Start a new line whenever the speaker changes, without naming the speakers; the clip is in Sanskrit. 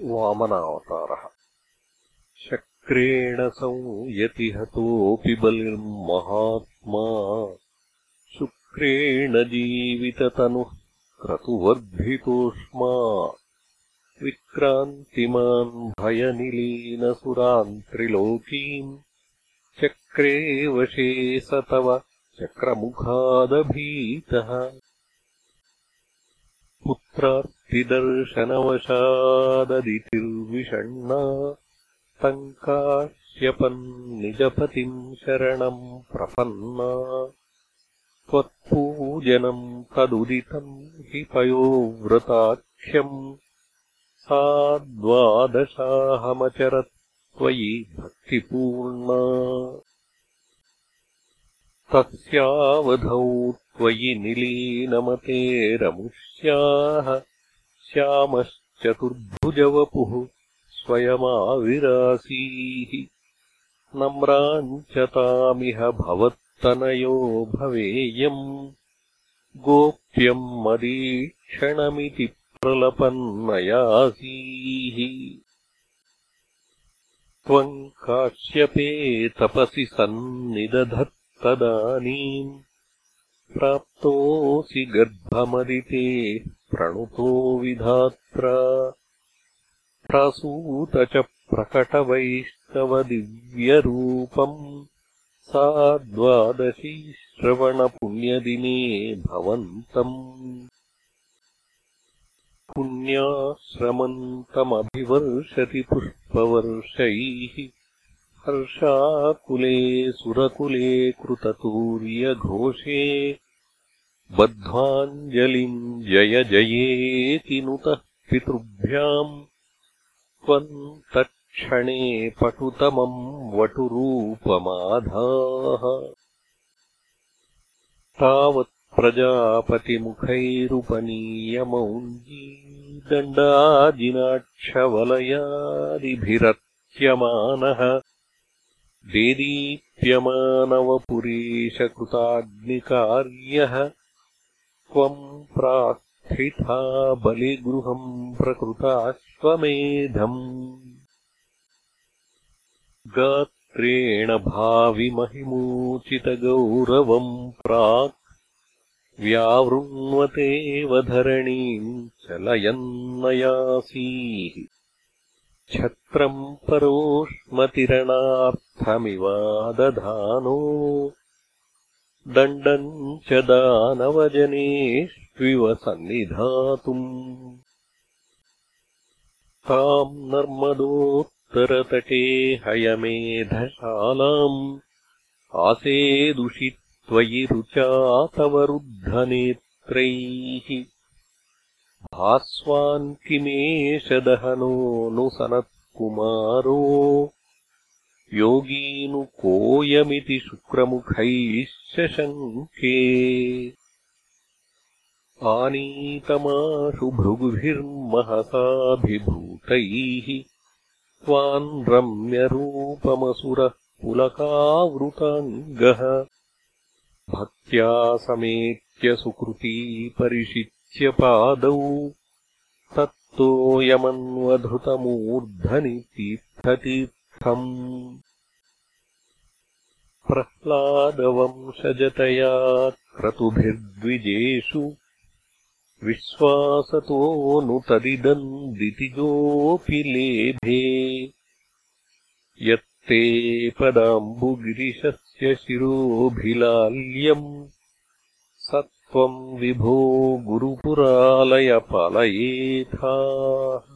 वामनावतारः। शक्रेण संयतिहतोऽपि बलिर्महात्मा शुक्रेण जीविततनुः क्रतुवर्धितोष्मा विक्रान्तिमान् भयनिलीनसुरान् त्रिलोकीम् चक्रे वशे स तव चक्रमुखादभीतः पुत्रार्तिदर्शनवशाददितिर्विषण्णा निजपतिम् शरणम् प्रपन्ना। त्वत्पूजनम् तदुदितम् हि पयोव्रताख्यम् सा द्वादशाहमचरत्वयि भक्तिपूर्णा तस्यावधौ त्वयि निलीनमतेरमुष्याः श्यामश्चतुर्भुजवपुः स्वयमाविरासीः नम्राम् च तामिह भवत्तनयो भवेयम् गोप्यम् मदीक्षणमिति प्रलपन्नयासीः त्वम् काश्यपे तपसि सन्निदधत्तदानीम् प्राप्तोऽसि गर्भमदिते प्रणुतो विधात्रा। प्रसूत च प्रकटवैष्णवदिव्यरूपम्। सा द्वादशी श्रवणपुण्यदिने भवन्तम्। पुण्याश्रमन्तमभिवर्षति पुष्पवर्षैः हर्षाकुले सुरकुले कृततूर्यघोषे बद्ध्वाञ्जलिम् जय जयेति नुतः पितृभ्याम्। त्वम् तत्क्षणे पटुतमम् वटुरूपमाधाः। तावत्प्रजापतिमुखैरुपनीयमौञ्जी दण्डाजिनाक्षवलयादिभिरत्यमानः देदीप्यमानवपुरेशकृताग्निकार्यः त्वम् प्रास्थिता बलिगृहम् प्रकृताश्वमेधम् गात्रेण भाविमहिमोचितगौरवम् प्राक् व्यावृण्वतेव धरणीम् चलयन्नयासीः। छत्रम् परोष्मतिरणार्थमिवादधानो दण्डम् च दानवजनेष्विव सन्निधातुम्। ताम् नर्मदोत्तरतटे हयमेधशालाम्। आसेदुषि त्वयि रुचातवरुद्धनेत्रैः भास्वान् किमेष दहनो नु सनत्कुमारो योगीनुकोऽयमिति शुक्रमुखैः शशङ्के आनीतमाशु भृगुभिर्महसाभिभूतैः त्वान् रम्यरूपमसुरः पुलकावृताङ्गः। भक्त्या समेत्य सुकृती परिषिच्य पादौ। तत्तोऽयमन्वधृतमूर्धनि प्रह्लादवंशजतया क्रतुभिर्द्विजेषु विश्वासतो नु तदिदम् दितिजोऽपि लेभे। यत्ते पदाम्बुगिरिशस्य शिरोऽभिलाल्यम् त्वम् विभो गुरुपुरालयपालयेथाः